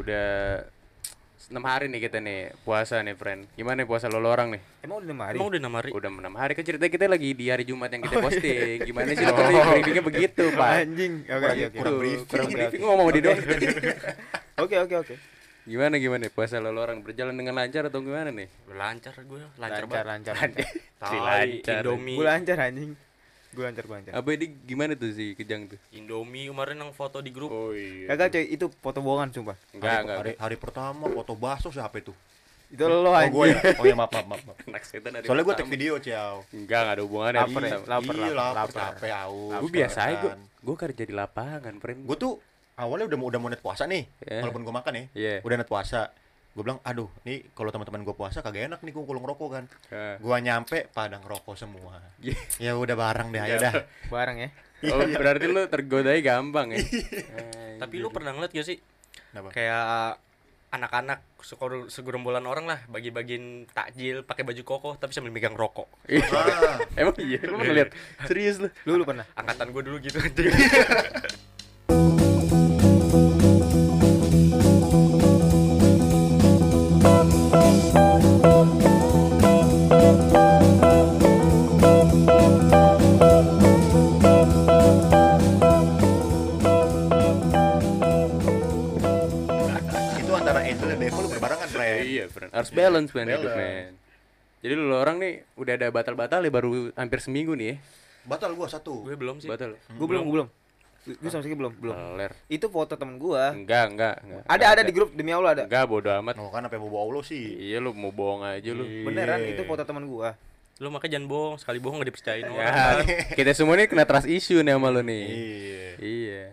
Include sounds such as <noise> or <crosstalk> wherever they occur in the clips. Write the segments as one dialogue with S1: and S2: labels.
S1: Udah enam hari nih kita nih puasa nih, friend. Gimana nih puasa lo, lo orang nih?
S2: Emang udah lima hari?
S3: Emang udah enam hari?
S1: Udah enam hari kan cerita kita lagi di hari Jumat yang kita posting. Gimana sih? <laughs> Oh. briefingnya begitu, Pak. <laughs>
S2: Anjing. Oke oke oke.
S1: kurang briefing.
S2: oke,
S1: Kurang
S2: oke.
S1: briefing ngomong di doang. <laughs>
S2: Oke oke oke.
S1: Gimana gimana puasa lo, lo orang berjalan dengan lancar atau gimana nih?
S3: Lancar gue, lancar,
S2: Lancar
S3: banget.
S2: lancar.
S3: Tai,
S1: lancar.
S3: Indomie.
S2: Gue lancar anjing. Gue lancar gue lancar.
S1: Apa ini gimana tuh si Kejang tuh?
S3: Indomie kemarin yang foto di grup.
S1: Oh iya.
S2: Kagak coy, itu foto bohongan sumpah.
S1: Enggak,
S4: hari,
S1: enggak.
S4: hari, hari pertama foto bakso siapa itu?
S2: Itu lo
S4: Oh
S2: anjing.
S4: gue ya. Oh ya maaf maaf maaf. maaf. <laughs>
S1: Anak setan hari
S4: Soalnya gue take video ciao.
S1: Enggak, enggak ada hubungannya.
S2: Laper ya? Lapar,
S4: iya,
S2: lapar,
S4: lapar,
S2: lapar.
S4: capek aus.
S1: Gue biasa aja gue.
S4: kan.
S1: Gue kerja di lapangan, friend.
S4: Gue tuh awalnya udah mau udah mau net puasa nih.
S1: Iya.
S4: Walaupun gue makan ya.
S1: Iya.
S4: Udah net puasa. Gue bilang, aduh, nih kalau teman-teman gue puasa kagak enak nih gue kulung rokok kan.
S1: Ya.
S4: Gua nyampe pada ngerokok semua.
S1: Iya.
S4: ya udah bareng deh, ayo dah.
S2: Barang ya.
S1: Oh, berarti lu tergodanya gampang ya. <laughs>
S3: Tapi lu pernah ngeliat gak sih?
S4: Kenapa?
S3: Kayak anak-anak segerombolan orang lah bagi-bagiin takjil pakai baju koko tapi sambil megang rokok.
S4: Ah,
S1: Emang iya, lu pernah lihat? <laughs> Serius lu?
S2: Lu lu pernah?
S3: Angkatan gue dulu gitu <laughs>
S1: balance, man, hidup, man. Jadi lu orang nih udah ada batal-batal ya baru hampir seminggu nih ya.
S4: Batal gua satu.
S3: gue belum sih.
S1: Batal.
S2: Gue belum, gue belum. Gue sama sekali belum, belum. Itu foto temen gua.
S1: Enggak, enggak, enggak.
S2: Ada ada di grup demi Allah ada.
S1: Enggak, bodo amat.
S4: Oh kan apa mau bawa Allah sih?
S1: Iya lu mau bohong aja lu.
S2: Beneran
S4: Iya.
S2: itu foto temen gua.
S3: Lu makanya jangan bohong, sekali bohong gak dipercayain
S1: Ya,
S3: orang. <laughs>
S1: kita semua nih kena trust issue nih sama lu nih.
S4: Iya.
S1: Iya.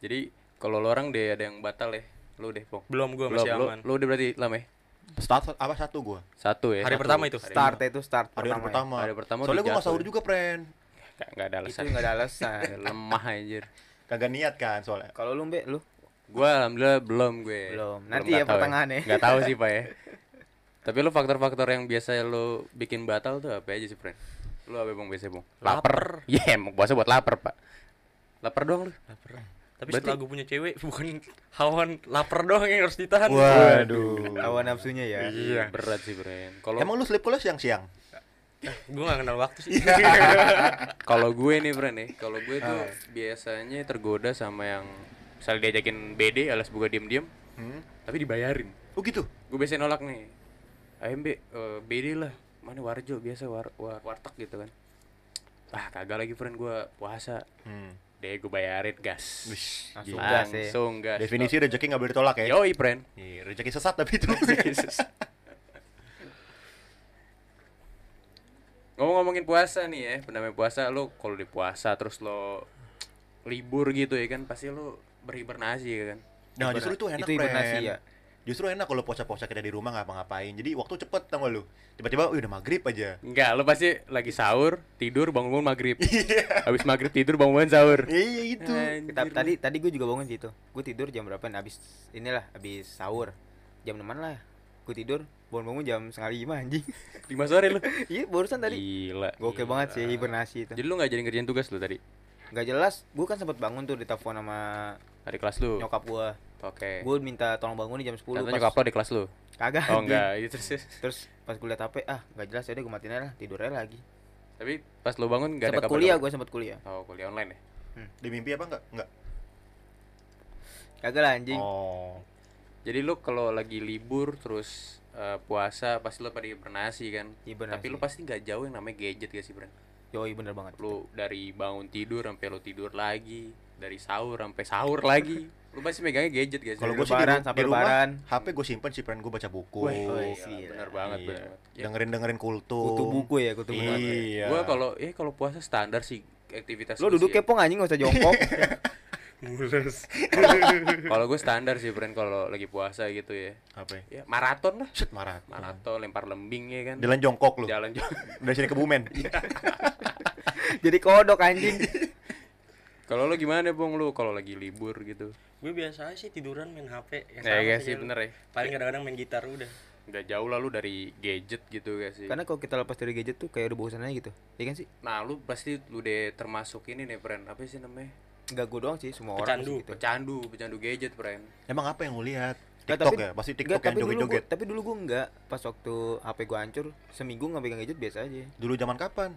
S1: Jadi kalau lu orang deh ada yang batal ya. Lu deh, Pong.
S3: Belum gue
S1: Belum,
S3: masih
S1: lu,
S3: aman.
S1: lu udah berarti lama ya?
S4: Start apa satu gua?
S1: Satu ya.
S3: Hari
S1: satu.
S3: pertama itu.
S1: Hari
S2: Start itu start
S4: Hari
S2: pertama. ya.
S4: pertama.
S1: Hari pertama
S4: Soalnya gua nggak
S1: jatuh
S4: sahur
S1: ya.
S4: juga, friend.
S1: Enggak, enggak ada
S2: Itu
S1: alasan.
S2: enggak ada alasan. <laughs>
S1: Lemah anjir.
S4: Kagak niat kan soalnya.
S2: Kalau lu Mbak, lu
S1: Gua alhamdulillah belum gue.
S2: Belum. Nanti ya
S1: tahu
S2: pertengahan ya.
S1: Nggak tahu sih, <laughs> Pak ya. Tapi lu faktor-faktor yang biasa lu bikin batal tuh apa aja sih, friend? Lu apa Bang biasa, Bang?
S3: Lapar.
S1: Iya, emang puasa buat lapar, Pak. Lapar doang lu.
S3: Lapar. Tapi
S1: Berarti-
S3: setelah gue punya cewek <laughs> bukan hawan lapar doang yang harus ditahan.
S4: Waduh.
S2: hawa nafsunya ya.
S1: Iya, berat sih, friend. Kalau
S4: Emang lu sleep call siang-siang?
S3: gue gak kenal waktu sih. <laughs>
S1: kalau gue nih, friend nih, kalau gue tuh
S4: Ah.
S1: biasanya tergoda sama yang misalnya diajakin BD alias buka diem-diem,
S4: Hmm?
S1: tapi dibayarin.
S4: Oh gitu.
S1: gue biasanya nolak nih AMB eh, BD lah mana warjo biasa war, war warteg gitu kan ah kagak lagi friend gue puasa
S4: Hmm.
S1: Deh gue bayarin gas
S4: Wish,
S2: Langsung
S4: gila.
S2: gas
S1: langsung gas
S4: Definisi rezeki nggak boleh ditolak ya.
S1: yoi friend
S4: Iya, rezeki sesat tapi itu.
S1: ngomong-ngomongin puasa nih ya namanya puasa lo kalau di puasa terus lo libur gitu ya kan pasti lo berhibernasi ya kan
S4: Nah, justru itu enak,
S2: Itu hibernasi
S4: friend.
S2: ya.
S4: Justru enak kalau puasa-puasa kita di rumah nggak ngapa-ngapain. Jadi waktu cepet tau gak lu? Tiba-tiba, "Wih, udah maghrib aja.
S1: enggak lo pasti lagi sahur tidur bangun bangun maghrib <laughs> habis maghrib tidur bangun bangun sahur
S4: Iya itu.
S1: Anjir, lu.
S2: tadi tadi gue juga bangun situ. Gue tidur jam berapa? Abis inilah abis sahur. Jam 6 lah. Gue tidur bangun-bangun jam setengah lima anjing.
S1: lima sore lo <laughs>
S2: iya barusan tadi.
S1: gila
S2: Gokil banget sih hibernasi itu.
S1: jadi lo nggak jadi ngerjain tugas lo tadi
S2: Gak jelas. Gue kan sempat bangun tuh ditelepon sama
S1: Hari kelas lu.
S2: nyokap gue.
S1: Oke.
S2: Gue minta tolong bangun nih jam 10
S1: Ternyata
S2: pas-
S1: nyokap lo di kelas lu.
S2: Kagak.
S1: Oh enggak, itu terus. terus.
S2: Terus pas gue liat HP, ah gak jelas ya udah gue matiin aja lah, tidur aja lagi.
S1: Tapi pas lu bangun enggak ada
S2: Sempat
S1: kabar.
S2: kuliah gue sempat kuliah.
S1: Oh, kuliah online ya.
S4: Di mimpi apa enggak? Enggak.
S2: Kagak lah anjing.
S4: Oh.
S1: Jadi lu kalau lagi libur terus eh, puasa pasti lu pada hibernasi kan.
S2: Hibernasi.
S1: Tapi lu pasti nggak jauh yang namanya gadget gak sih, Bro?
S2: Yoi bener banget.
S1: Lu dari bangun tidur sampai lu tidur lagi, dari sahur sampai sahur lagi. Lu pasti megangnya gadget sih?
S4: Kalau gue sih
S2: Lebaran,
S4: di,
S2: sampai lebaran.
S4: HP gue simpen sih, friend gue baca buku.
S1: Wih,
S2: Oh,
S1: gila,
S2: gila.
S1: bener banget,
S4: Iya.
S1: bener banget. Ya,
S4: Dengerin dengerin kultum.
S2: Kutu buku ya, kutu buku.
S4: Iya.
S1: Gua kalau eh kalau puasa standar sih aktivitas
S2: Lo
S1: gua
S2: duduk kepong anjing gak usah jongkok. <laughs>
S3: Mules.
S1: Kalau gue standar sih, friend kalau lagi puasa gitu ya.
S4: Apa ya?
S1: Ya maraton lah.
S4: Set marah.
S1: Maraton lempar lembing ya kan.
S4: Jalan jongkok lu.
S1: Jalan jalan. <laughs>
S4: Dari sini ke Bumen. <laughs>
S2: Jadi kodok anjing.
S1: Kalau lo gimana, Bung? Lu kalau lagi libur gitu.
S3: Gue biasa aja sih tiduran main HP yang
S1: Ya,
S3: sama
S1: iya
S3: sih
S1: bener ya.
S3: paling kadang-kadang main gitar udah
S1: Nggak jauh lah lu dari gadget gitu gak sih?
S2: Karena kalau kita lepas dari gadget tuh kayak udah bosan aja gitu. Iya kan sih?
S1: Nah, lu pasti lu deh termasuk ini nih, friend. Apa sih namanya?
S2: Enggak gue doang sih, semua orang
S3: Pecandu,
S2: sih gitu.
S1: Pecandu, pecandu gadget, friend.
S4: Emang apa yang lu lihat? TikTok
S2: tapi-
S4: ya? Pasti
S2: Enggak,
S4: TikTok yang
S2: tapi dulu gua,
S4: joget-joget.
S2: tapi dulu gue enggak. Pas waktu HP gue hancur, seminggu nggak pegang gadget biasa aja.
S4: Dulu zaman kapan?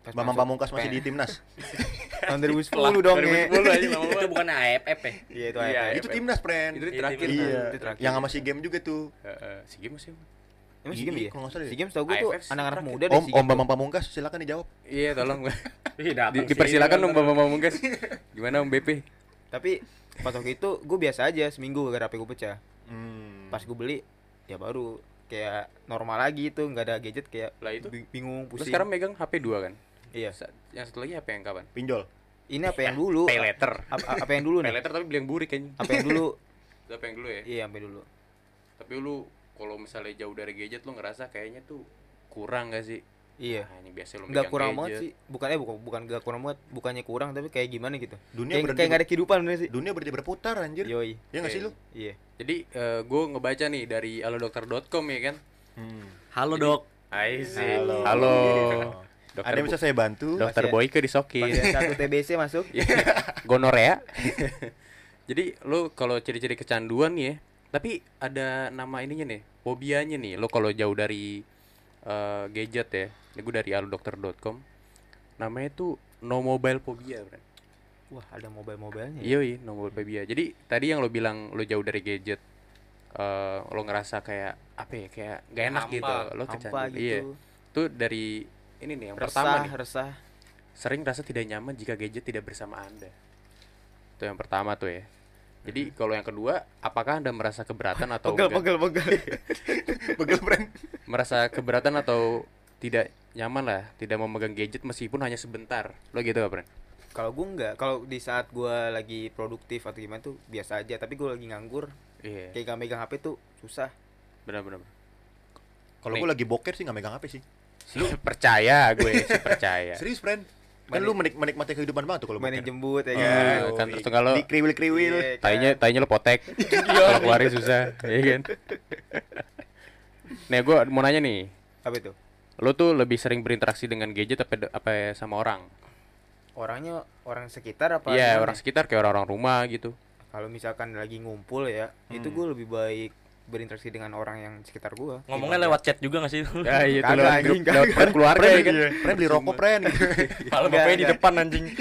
S2: Pas
S4: Bambang Pamungkas masih di timnas. <laughs>
S2: tahun 2010 dong ya.
S1: 2010 aja lama
S3: itu bukan AFF ya
S2: Iya itu
S1: Iya,
S2: AFF.
S4: itu timnas, friend.
S1: Itu
S3: Itu
S1: terakhir.
S4: Iya.
S2: Itu terakhir.
S4: Yang sama si game juga tuh.
S1: Heeh, si game sih.
S2: Emang si
S4: Iya,
S2: game ya?
S4: kalau nggak salah.
S2: Si game tau gue tuh
S1: AFF
S2: anak-anak muda deh
S4: Om Om. Bambang Pamungkas silakan dijawab.
S1: Iya, tolong. <laughs> Dipersilakan dong. Bapak Pamungkas. <laughs> Gimana Om BP?
S2: Tapi pas waktu itu gue biasa aja seminggu gara HP gue pecah.
S4: Hmm.
S2: Pas gue beli ya baru kayak normal lagi itu nggak ada gadget kayak
S1: Lah itu.
S2: bi- bingung
S1: Lu
S2: pusing.
S1: sekarang megang HP 2 kan?
S2: Iya.
S1: Sa- Yang satu lagi HP yang kapan?
S4: pinjol.
S2: Ini apa yang dulu?
S1: Pay letter.
S2: Apa, apa yang dulu
S1: Pay
S2: nih?
S1: letter tapi beli yang burik kayaknya.
S2: Apa yang dulu? <laughs>
S1: Itu apa yang dulu ya?
S2: Iya, sampai dulu.
S1: Tapi lu kalau misalnya jauh dari gadget lu ngerasa kayaknya tuh kurang gak sih?
S2: Iya.
S1: Nah, ini biasa lu
S2: Nggak
S1: megang
S2: kurang
S1: gadget.
S2: banget sih. Bukannya bukan bukan nggak kurang banget, bukannya kurang tapi kayak gimana gitu.
S4: Dunia
S2: kayak
S4: berhenti
S2: kayak nggak ada kehidupan bener sih.
S4: Dunia berhenti berputar anjir.
S2: Yoi.
S4: Ya nggak sih lu?
S2: Iya.
S1: Jadi eh, gue ngebaca nih dari alodokter.com ya kan.
S4: Hmm.
S3: Halo, Dok.
S1: Hai sih.
S4: Halo.
S1: Halo. <laughs>
S4: Ada yang bisa saya bantu?
S1: Dokter
S2: Masih-
S1: Boyke disokin.
S2: Satu TBC masuk.
S1: Iya. Gonorea. <laughs> Jadi lu kalau ciri-ciri kecanduan ya, tapi ada nama ininya nih, fobianya nih. Lu kalau jauh dari eh, gadget ya, ini gue dari alodokter.com. Namanya tuh no mobile phobia, Bro.
S2: Wah, ada mobile-mobilenya.
S1: Iya,
S2: ya?
S1: iya, no mobile phobia. Jadi tadi yang lo bilang lo jauh dari gadget, eh lo ngerasa kayak apa ya, kayak gak enak
S3: Hampa,
S1: gitu, lo kecanduan.
S2: gitu.
S1: Iya. Itu dari ini nih yang
S2: resah,
S1: pertama nih.
S2: resah.
S1: Sering rasa tidak nyaman jika gadget tidak bersama Anda. Itu yang pertama tuh ya. Jadi kalau yang kedua, apakah Anda merasa keberatan atau
S2: Pegel,
S1: enggak?
S2: pegel, pegel. <laughs>
S4: Pegel, friend.
S1: Merasa keberatan atau tidak nyaman lah, tidak memegang gadget meskipun hanya sebentar. Lo gitu gak, Bren?
S2: Kalau gue enggak, kalau di saat gue lagi produktif atau gimana tuh biasa aja. Tapi gue lagi nganggur,
S1: Iya.
S2: kayak gak megang HP tuh susah.
S1: Benar-benar.
S4: Kalau gue lagi boker sih nggak megang HP sih.
S1: Lu percaya gue, sih percaya. <laughs>
S4: Serius, friend. Kan lu menik menikmati kehidupan banget tuh kalau
S2: Main yang
S4: boker.
S2: jembut ya
S1: Iya,
S2: kan.
S1: kan terus kalau
S4: Di kriwil-kriwil.
S2: Iya, kan.
S1: tainya tainya lo potek <laughs> kalau keluarin susah ya kan nih gue mau nanya nih
S2: Apa itu?
S1: lo tuh lebih sering berinteraksi dengan gadget apa apa sama orang
S2: Orangnya orang sekitar apa?
S1: iya orang sekitar kayak orang-orang rumah gitu
S2: Kalau misalkan lagi ngumpul ya, itu
S4: Hmm.
S2: gue lebih baik berinteraksi dengan orang yang sekitar gue.
S3: Ngomongnya lewat chat juga gak sih?
S1: ya <laughs> iya tuh
S2: Kagak,
S1: lewat
S2: anjing,
S1: grup lewat grup keluarga ya kan
S4: Friend beli rokok, friend gitu.
S3: Malah bapaknya di depan anjing. <laughs>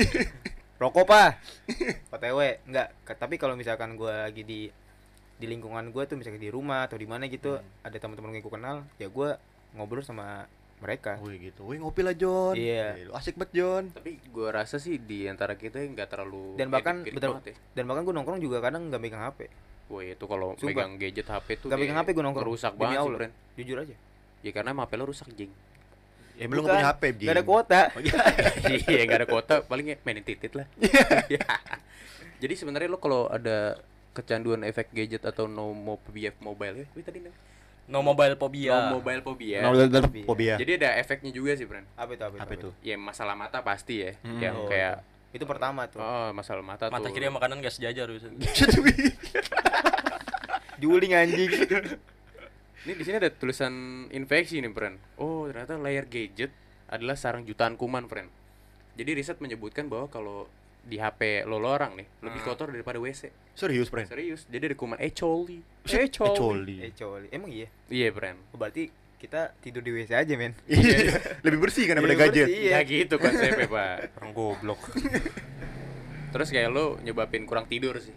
S2: Rokok pak? OTW enggak. Tapi kalau misalkan gue lagi di di lingkungan gue tuh misalnya di rumah atau di mana gitu ada teman-teman yang gue kenal ya gue ngobrol sama mereka
S4: Wih gitu. Wih ngopi lah John.
S2: Iya.
S4: Lu asik banget John.
S1: tapi gue rasa sih di antara kita nggak terlalu
S2: Dan bahkan betul-
S1: ya.
S2: dan bahkan gue nongkrong juga kadang nggak megang hp
S1: Wah itu kalau
S2: Sumpah.
S1: megang gadget HP tuh
S2: nggak megang
S1: kayak
S2: hp gue nongkrong.
S1: rusak
S2: Demi
S1: banget sih
S2: jujur aja.
S1: Ya karena emang HP lo rusak jing.
S4: Ya belum
S2: Bukan,
S4: punya HP, Jing.
S2: nggak ada kuota. <laughs>
S1: Iya. Nggak ada kuota. Paling ya mainin titit lah. Ya. <laughs> jadi sebenarnya lo kalau ada kecanduan efek gadget atau no phobia mobile ya wih tadi nih
S3: No mobile phobia.
S1: no mobile phobia.
S4: Udah tetap fobia.
S1: jadi ada efeknya juga sih friend
S2: apa itu apa itu,
S4: Apa itu?
S1: ya masalah mata pasti ya.
S4: Hmm.
S1: yang
S2: Oh,
S1: kayak
S2: itu pertama tuh.
S1: Oh masalah mata,
S3: Mata
S1: tuh.
S3: kiri sama kanan gak sejajar bisa. <laughs>
S2: juling anjing <laughs>
S1: ini di sini ada tulisan infeksi nih friend oh ternyata layar gadget adalah sarang jutaan kuman friend jadi riset menyebutkan bahwa kalau di HP lo lo orang nih lebih
S3: Hmm.
S1: kotor daripada WC
S4: Serius, friend.
S1: serius jadi ada kuman E. coli
S4: Eh,
S1: E. coli
S4: coli.
S2: eh coli emang iya
S1: iya friend
S2: Oh, berarti kita tidur di wc aja men
S4: Iya. Lebih bersih kan daripada
S2: Lebih
S4: gadget.
S2: bersih. Iya.
S1: Ya gitu konsepnya <laughs> pak
S3: Orang goblok. <laughs>
S1: Terus kayak lu nyebabin kurang tidur sih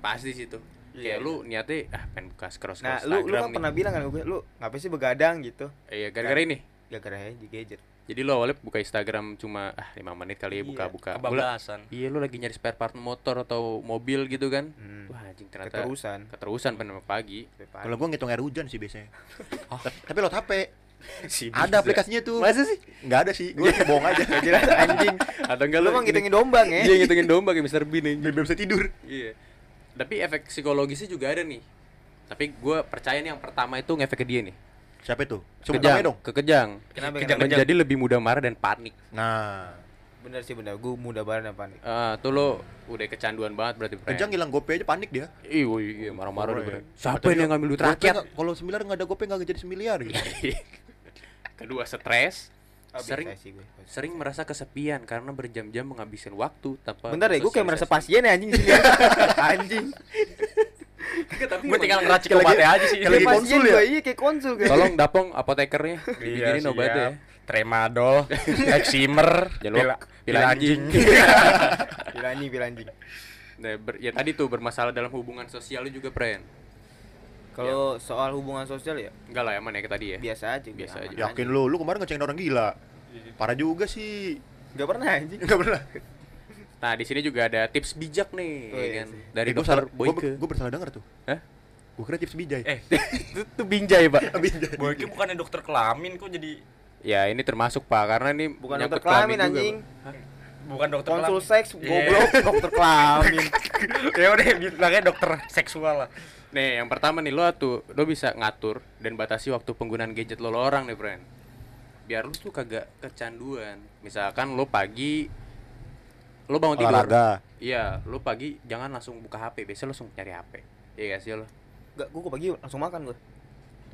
S1: Pasti sih
S2: Iya,
S1: Kayak lu niatnya ah pengen buka scroll
S2: nah
S1: scroll
S2: lu lu kan
S1: nih.
S2: pernah bilang kan gue lu ngapain sih begadang gitu
S1: Iya gara-gara ini
S2: gara-gara aja di gadget
S1: Jadi lu awalnya buka Instagram cuma ah 5 menit kali ya
S2: Iya,
S1: buka-buka Gua-
S3: Kebablasan.
S1: Iya lu lagi nyari spare part motor atau mobil gitu kan
S2: Hmm.
S1: Wah anjing ternyata
S2: keterusan
S1: Keterusan pen pagi
S4: Kalau gua ngitung air hujan sih biasanya. Ta- <laughs> Tapi lo HP. <laughs>
S1: Si
S4: Ada aplikasinya tuh.
S1: Masa sih?
S4: Enggak ada sih. Gua bohong aja. <laughs>
S2: Jelas anjing
S1: Atau enggak
S2: lu emang ngitungin dombang ya
S1: Iya ngitungin domba kayak Mr. Bean
S4: biar bisa tidur.
S1: Iya. Tapi efek psikologisnya juga ada nih. Tapi gue percaya nih yang pertama itu ngefek ke dia nih.
S4: Siapa itu?
S1: Kejang,
S4: dong.
S1: kekejang.
S2: Kenapa,
S3: Kejang,
S2: kenapa?
S1: Menjadi lebih mudah marah dan panik.
S4: Nah,
S2: bener sih bener gue mudah banget apa nih
S1: Ah, tuh lo udah kecanduan banget berarti. Friend.
S4: Kejang hilang gope aja panik dia.
S1: Ih, woi, iya marah-marah
S4: Oh, iya.
S1: Siapa yang ngambil duit
S4: "Gope
S1: rakyat?
S4: Kalau sembilan nggak ada gope nggak jadi semiliar gitu. <laughs>
S1: Kedua stres,
S2: Biasa
S1: sering
S2: sih gue.
S1: sering merasa kesepian karena berjam-jam menghabiskan waktu tanpa
S2: Bentar deh, gue kayak merasa pasien ya anjing di sini. <laughs> anjing.
S1: tapi
S3: Gue tinggal ngeracik obatnya aja sih.
S4: kayak
S2: Kayak
S4: konsul
S2: pasien
S4: ya?
S2: Iya, kayak konsul kayak.
S1: Tolong Dapong apotekernya
S3: Iya,
S1: bikinin
S3: siap.
S1: obatnya ya.
S3: Tramadol, Eximer, pil,
S1: pil anjing.
S3: anjing.
S2: Pil anjing, pil anjing.
S1: Nah, ber- ya tadi tuh bermasalah dalam hubungan sosial lu juga, Pren.
S2: Kalau soal hubungan sosial ya
S1: Enggak lah aman ya kayak tadi ya.
S2: biasa aja
S1: Biasa aja.
S4: Yakin lu, lu kemarin ngecengin orang gila. Parah juga sih.
S2: Gak pernah anjing.
S4: Enggak pernah. <laughs>
S1: Nah, di sini juga ada tips bijak nih,
S2: Oh,
S1: ya
S2: iya
S1: kan?
S2: sih.
S1: Dari
S4: gue
S1: dokter Boyke.
S4: gue bersalah denger tuh.
S1: Hah?
S4: Gue kira tips bijay.
S3: Eh,
S1: itu tuh binjai, Pak. <laughs>
S4: bijay.
S3: Boyke bukannya dokter kelamin kok jadi
S1: Ya, ini termasuk, Pak, karena ini
S2: Bukan dokter kelamin
S1: juga,
S2: anjing.
S1: Pak.
S3: Bukan dokter
S2: Konsul
S3: kelamin.
S2: seks
S3: Iya.
S2: goblok dokter kelamin. <laughs>
S3: ya udah bilangnya dokter seksual lah.
S1: Nih, yang pertama nih lo tuh lo bisa ngatur dan batasi waktu penggunaan gadget lo, lo orang nih, friend. Biar lo tuh kagak kecanduan. Misalkan lo pagi lo bangun tidur.
S4: Olahraga.
S1: Iya, lo pagi jangan langsung buka HP, biasanya lo langsung cari HP. Iya gak sih lo?
S2: Enggak, gue pagi langsung makan gue.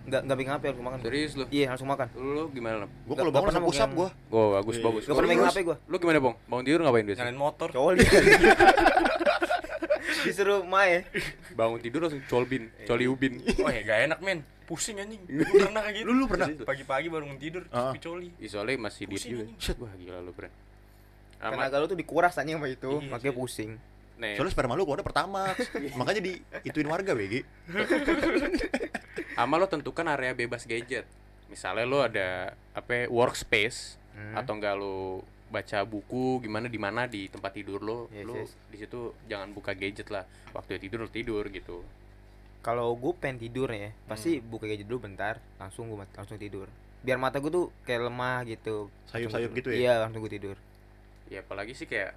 S2: Enggak enggak bikin HP langsung makan. gua.
S1: Serius lo?
S2: Iya, langsung makan.
S1: Lo gimana lo?
S4: Gue
S2: Nggak-
S4: kalau bangun langsung
S2: megang.
S4: gue.
S1: Oh, bagus
S4: Iya.
S1: bagus.
S2: Gak pernah megang HP gue.
S1: Lo gimana, Bang? Bangun tidur ngapain biasanya?
S3: Nyalain motor.
S2: Coli. <laughs> Disuruh Mae.
S1: Bangun tidur langsung colbin, coli ubin.
S3: Wah, ya gak enak, men. Pusing anjing. Gue pernah kayak gitu.
S4: Lu- lu pernah?
S3: Pagi-pagi baru bangun tidur,
S4: Ah.
S3: sepi coli.
S1: Soalnya masih
S3: Pusing,
S1: juga.
S3: anjing.
S1: Wah, gila lo, friend.
S2: Karena kalau tuh dikuras anjing sama itu,
S3: Iya
S2: makanya pusing.
S1: Nih,
S4: Soalnya sperma lu keluarnya pertama. <laughs> Makanya di ituin warga BG. <laughs>
S1: sama lo tentukan area bebas gadget misalnya lo ada apa ya, workspace
S2: Hmm.
S1: atau enggak lo baca buku gimana di mana di tempat tidur lo
S2: Yes,
S1: lo
S2: yes.
S1: di situ jangan buka gadget lah waktu tidur lo tidur gitu
S2: Kalau gue pengen tidur ya, pasti buka gadget dulu bentar, langsung gue langsung tidur. Biar mata gue tuh kayak lemah gitu.
S4: Sayup-sayup gitu ya.
S2: Iya, langsung gue tidur.
S1: ya apalagi sih kayak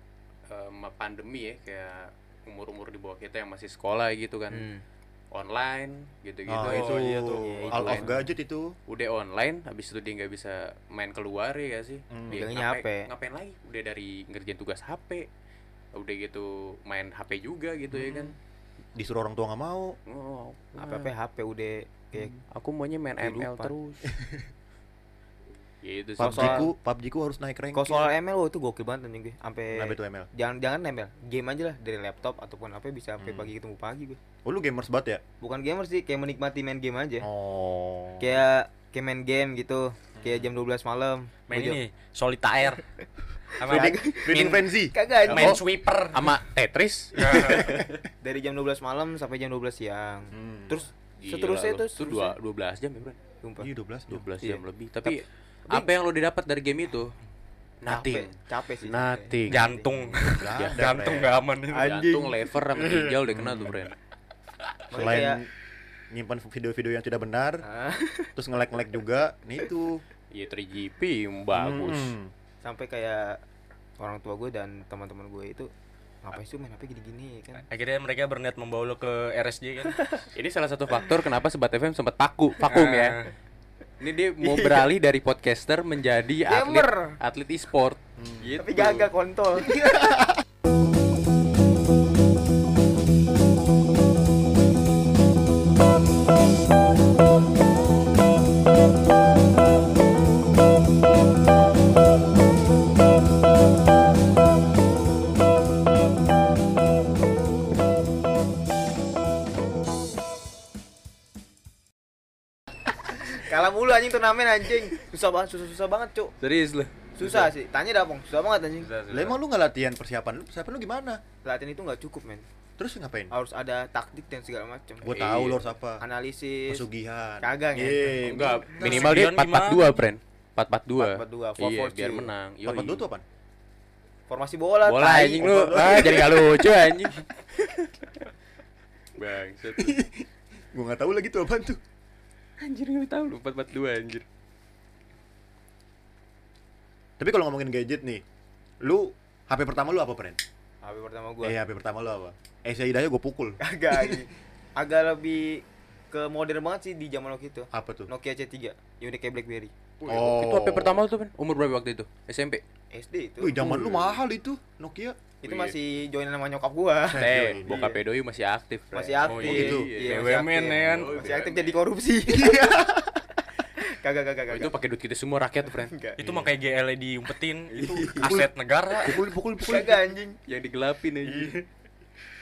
S1: em, pandemi ya kayak umur-umur di bawah kita yang masih sekolah gitu kan
S2: Hmm.
S1: Online gitu-gitu
S4: Ah,
S1: itu
S4: itu
S3: iya tuh.
S4: Out
S2: itu.
S4: of gadget itu.
S1: udah online habis itu dia nggak bisa main keluar ya gak sih
S4: Hmm.
S1: Dia ngapain,
S2: HP.
S1: ngapain lagi udah dari ngerjain tugas HP udah gitu main HP juga gitu ya kan
S4: Disuruh orang tua nggak mau.
S1: oh,
S2: Apa apa HP udah kayak
S1: aku maunya main ML terus <laughs> gitu sih
S2: Kalau
S4: PUBG
S2: soal-
S4: ku, PUBG ku harus naik rank.
S2: kalau soal ML oh, itu gokil banget anjing gue. Sampai
S4: Kenapa itu ML?
S2: jangan jangan ML, game aja lah dari laptop ataupun apa bisa sampai
S4: Hmm.
S2: pagi ketemu pagi gue.
S4: Oh lu gamers banget ya?
S2: Bukan gamer sih, kayak menikmati main game aja.
S4: Oh.
S2: Kayak kayak main game gitu. Kayak jam 12 malam.
S3: Main
S2: jam-
S3: ini, solitaire. <laughs> Sama Min-
S4: frenzy.
S2: Kagak
S3: main sweeper.
S1: sama Tetris <laughs>
S2: Dari jam 12 malam sampai jam 12 siang.
S4: Hmm.
S2: Terus
S1: Gila
S2: seterusnya itu
S1: itu dua 12 jam ya bro
S2: Sumpah.
S4: Iya 12 jam.
S1: 12
S2: Iya.
S1: jam lebih tapi
S2: Tapi-
S1: apa yang lo didapat dari game itu nothing
S2: Capek, capek sih.
S1: nothing
S3: Jantung.
S4: Nggak <laughs> ada,
S3: Jantung gak aman itu.
S2: Anjing.
S1: jantung lever sama ginjal udah kena tuh friend
S2: Makanya
S4: Selain
S2: kayak-
S4: nyimpan video-video yang tidak benar,
S2: Ah,
S4: terus nge-like-nge-like juga, nih itu.
S1: iya 3GP bagus
S4: Hmm.
S2: sampai kayak orang tua gue dan teman-teman gue itu ngapain sih main HP gini-gini kan.
S3: Akhirnya mereka berniat membawa lo ke RSJ kan. <laughs>
S1: Ini salah satu faktor kenapa Sebat FM sempat paku, vakum
S3: Ah.
S1: ya. Ini dia mau beralih dari podcaster menjadi atlet
S2: Gamer.
S1: atlet e-sport. Gitu.
S2: Tapi gagal kontol. <laughs> turnamen anjing. Susah banget, susah susah banget, Cuk.
S1: Serius lu.
S2: Susah sih. Tanya dah, Pong. Susah banget anjing.
S4: Lah emang lu nggak latihan persiapan lu? Persiapan lu gimana?
S2: Latihan itu nggak cukup, men.
S4: Terus ngapain?
S2: Harus ada taktik dan segala macam.
S4: Gua
S1: Iya.
S4: tahu lu harus apa.
S2: Analisis.
S4: Pesugihan.
S2: Kagak, ya?
S1: Enggak, minimal dia
S3: Gideon
S1: 442, friend. 442.
S2: 442,
S1: Iya,
S2: 442.
S1: biar menang. Yoi.
S4: Apa tuh tuh apaan?
S2: Formasi bola,
S1: Bola anjing lu. Ah, jadi gak lucu anjing. Bangsat. <laughs>
S4: Gua nggak tahu lagi tuh apaan tuh.
S1: Anjir enggak tahu lu 442 anjir.
S4: Tapi kalau ngomongin gadget nih, lu HP pertama lu apa, Pren?
S2: HP pertama gua.
S4: Eh, HP pertama lu apa? Eh, saya Hidayah gua pukul. <laughs>
S2: Agak. Agak lebih ke modern banget sih di zaman waktu itu.
S4: Apa tuh?
S2: Nokia C3 yang udah kayak BlackBerry.
S4: Oh.
S1: Itu HP pertama lu tuh, Ben? Umur berapa waktu itu? SMP.
S2: SD itu.
S4: Wih, zaman lu mahal itu Nokia.
S2: Itu
S1: Wih.
S2: masih join sama nyokap gua. <laughs>
S1: Eh,
S4: Iya.
S1: bokap Doi masih aktif, friend.
S2: Masih aktif.
S3: Oh,
S4: gitu.
S2: Iya, masih
S3: BUMN
S2: aktif.
S3: ya kan?
S2: Masih aktif jadi korupsi. <laughs> Kagak kagak
S1: Oh,
S2: kagak.
S1: itu pakai duit kita semua rakyat tuh, friend.
S3: Itu mah kayak GL diumpetin, <laughs> itu aset negara.
S4: pukul pukul pukul
S2: Kagak anjing.
S1: Yang digelapin aja.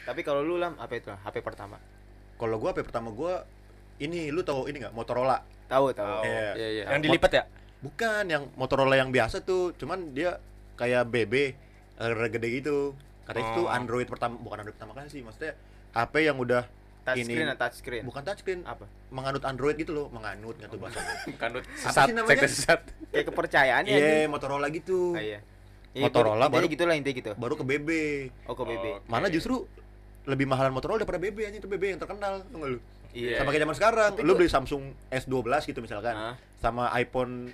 S2: Tapi kalau lu lam apa itu? HP pertama.
S4: kalau gua HP pertama gua ini lu tahu ini nggak Motorola
S2: Tahu tahu.
S4: Iya.
S1: Iya, iya.
S3: Yang dilipat ya?
S4: bukan yang Motorola yang biasa tuh cuman dia kayak BB gede gitu katanya itu
S3: Oh.
S4: Android pertama bukan Android pertama kali sih maksudnya HP yang udah
S2: Touchscreen
S4: ini
S2: atau touchscreen?
S4: bukan touchscreen
S2: Apa?
S4: menganut Android gitu loh menganut nggak tuh bahasa
S1: Kanut <laughs>
S4: Apa
S1: sesat,
S4: sih namanya?
S1: sesat.
S2: Kayak kepercayaan ya.
S4: iya
S2: anjing.
S4: Motorola gitu
S2: Ah, iya. Iya,
S4: Motorola baru-
S2: gitu lah intinya gitu.
S4: baru ke BB
S2: Oh ke BB.
S1: Oh.
S4: mana
S1: Oke.
S4: justru lebih mahalan Motorola daripada BB aja itu BB yang terkenal nggak lu
S2: Iya.
S4: sama kayak zaman sekarang
S2: Tapi
S4: lu beli Samsung S12 gitu misalkan
S2: Ah.
S4: sama iPhone